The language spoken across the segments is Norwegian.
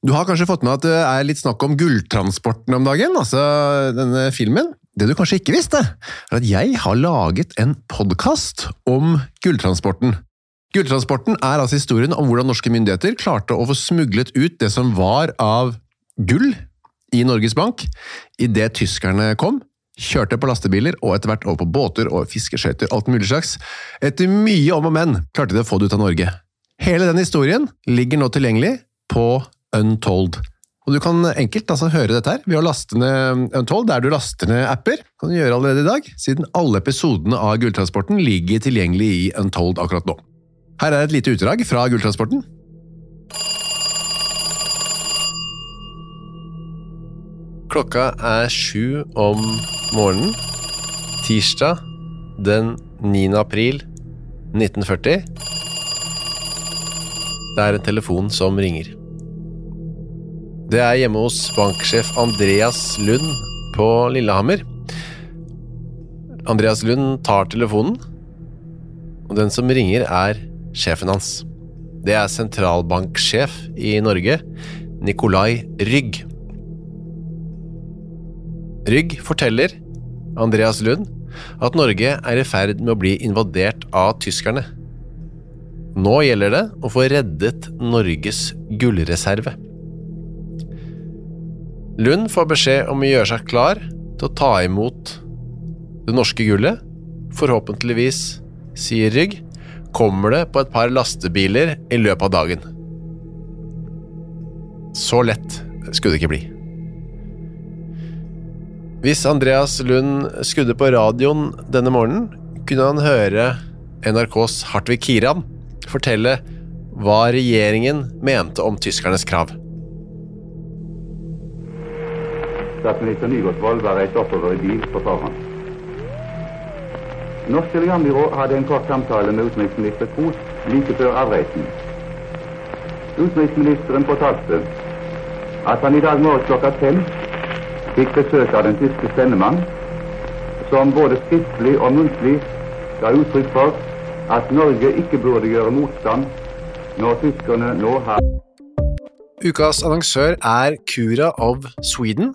Du har kanskje fått med at det er litt snakk om gulltransporten om dagen, altså denne filmen. Det du kanskje ikke visste, er at jeg har laget en podkast om gulltransporten. Gulltransporten er altså historien om hvordan norske myndigheter klarte å få smuglet ut det som var av gull i Norges Bank idet tyskerne kom, kjørte på lastebiler og etter hvert over på båter og fiskeskøyter, alt mulig slags. Etter mye om og men klarte de å få det ut av Norge. Hele den historien ligger nå tilgjengelig på Untold. Og Du kan enkelt altså høre dette her ved å laste ned Untold der du laster ned apper. kan du gjøre allerede i dag, siden alle episodene av Gulltransporten ligger tilgjengelig i Untold akkurat nå. Her er et lite utdrag fra Gulltransporten. Klokka er sju om morgenen. Tirsdag den 9. april 1940. Det er en telefon som ringer. Det er hjemme hos banksjef Andreas Lund på Lillehammer. Andreas Lund tar telefonen, og den som ringer er sjefen hans. Det er sentralbanksjef i Norge, Nikolai Rygg. Rygg forteller Andreas Lund at Norge er i ferd med å bli invadert av tyskerne. Nå gjelder det å få reddet Norges gullreserve. Lund får beskjed om å gjøre seg klar til å ta imot det norske gullet. Forhåpentligvis, sier Rygg, kommer det på et par lastebiler i løpet av dagen. Så lett skulle det ikke bli. Hvis Andreas Lund skudde på radioen denne morgenen, kunne han høre NRKs Hartvig Kiran fortelle hva regjeringen mente om tyskernes krav. Statsminister Nygaardsvold var reist oppover i bil på forhånd. Norsk telegrambyrå hadde en kort samtale med utenriksminister Krohs like før avreisen. Utenriksministeren fortalte at han i dag morges klokka fem fikk besøk av den tyske sendemann, som både skriftlig og muntlig ga uttrykk for at Norge ikke burde gjøre motstand når tyskerne nå har Ukas annonsør er Cura of Sweden.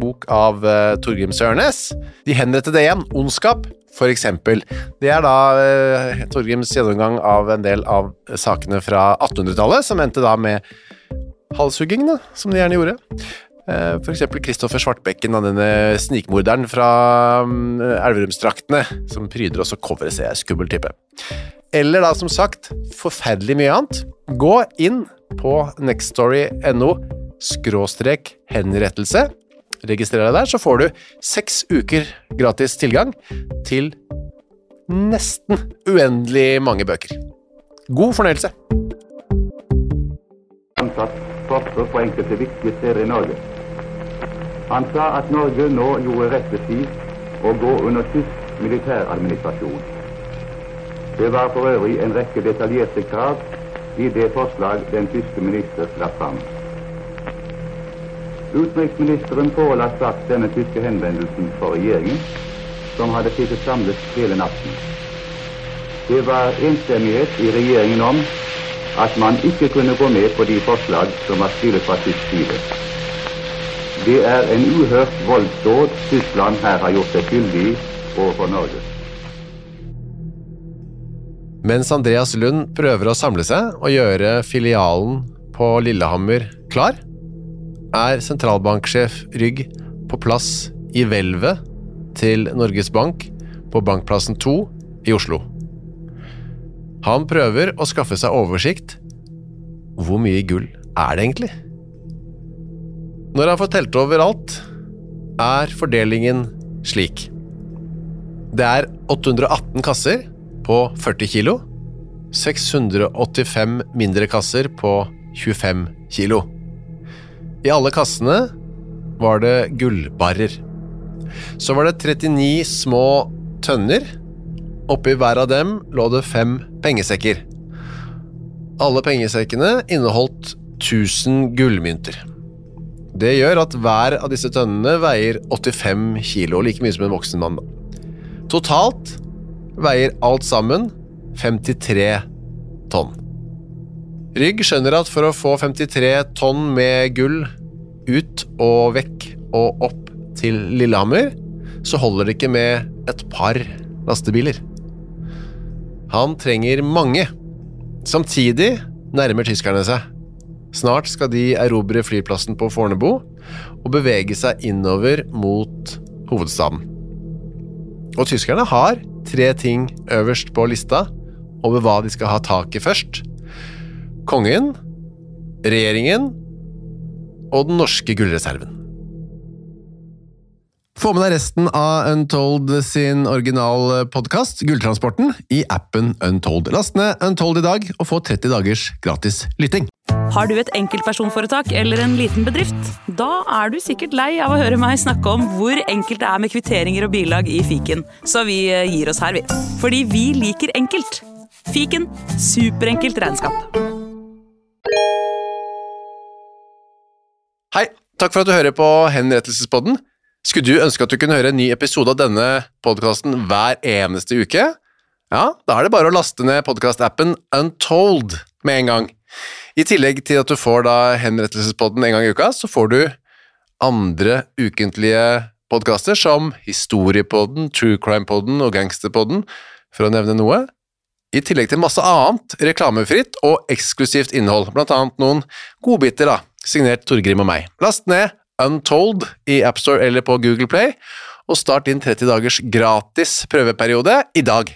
bok av uh, Torgrim Sørnes. De henrettede igjen, Ondskap, for eksempel. Det er da uh, Torgrims gjennomgang av en del av sakene fra 1800-tallet, som endte da med halshugging, som de gjerne gjorde. Uh, for eksempel Kristoffer Svartbekken, denne snikmorderen fra um, Elverumsdraktene, som pryder også coveret, ser jeg, skummel type. Eller da, som sagt, forferdelig mye annet. Gå inn på nextstory.no skråstrek henrettelse registrer deg der, så får du seks uker gratis tilgang til nesten uendelig mange bøker. God fornøyelse! tropper på enkelte viktige steder i Norge. Han sa at Norge nå gjorde rett ved å gå under tysk militæradministrasjon. Det var for øvrig en rekke detaljerte krav i det forslag den tyske minister la fram. Utenriksministeren forela straks denne tyske henvendelsen for regjeringen, som hadde sittet samlet hele natten. Det var enstemmighet i regjeringen om at man ikke kunne gå med på de forslag som var stilt fra tysk side. Det er en uhørt voldsdåd Tyskland her har gjort seg skyldig i overfor Norge. Mens Andreas Lund prøver å samle seg og gjøre filialen på Lillehammer klar, er sentralbanksjef Rygg på plass i hvelvet til Norges Bank på Bankplassen 2 i Oslo. Han prøver å skaffe seg oversikt. Hvor mye gull er det egentlig? Når han får telt over alt, er fordelingen slik. Det er 818 kasser på 40 kilo, 685 mindre kasser på 25 kilo. I alle kassene var det gullbarrer. Så var det 39 små tønner. Oppi hver av dem lå det fem pengesekker. Alle pengesekkene inneholdt 1000 gullmynter. Det gjør at hver av disse tønnene veier 85 kilo, like mye som en voksen mann. Totalt veier alt sammen 53 tonn. Rygg skjønner at for å få 53 tonn med gull ut og vekk og opp til Lillehammer, så holder det ikke med et par lastebiler. Han trenger mange. Samtidig nærmer tyskerne seg. Snart skal de erobre flyplassen på Fornebu og bevege seg innover mot hovedstaden. Og tyskerne har tre ting øverst på lista over hva de skal ha tak i først. Kongen, regjeringen og den norske gullreserven. Få med deg resten av Untold sin originalpodkast, Gulltransporten, i appen Untold. Last ned Untold i dag og få 30 dagers gratis lytting. Har du et enkeltpersonforetak eller en liten bedrift? Da er du sikkert lei av å høre meg snakke om hvor enkelt det er med kvitteringer og bilag i fiken, så vi eh, gir oss her, vi. Fordi vi liker enkelt. Fiken superenkelt regnskap. Hei, takk for at du hører på Henrettelsespodden. Skulle du ønske at du kunne høre en ny episode av denne podkasten hver eneste uke? Ja, da er det bare å laste ned podkastappen Untold med en gang. I tillegg til at du får da Henrettelsespodden en gang i uka, så får du andre ukentlige podkaster som Historiepodden, True Crime-podden og Gangsterpodden, for å nevne noe. I tillegg til masse annet reklamefritt og eksklusivt innhold, blant annet noen godbiter, da, signert Torgrim og meg. Last ned Untold i AppStore eller på Google Play, og start din 30 dagers gratis prøveperiode i dag.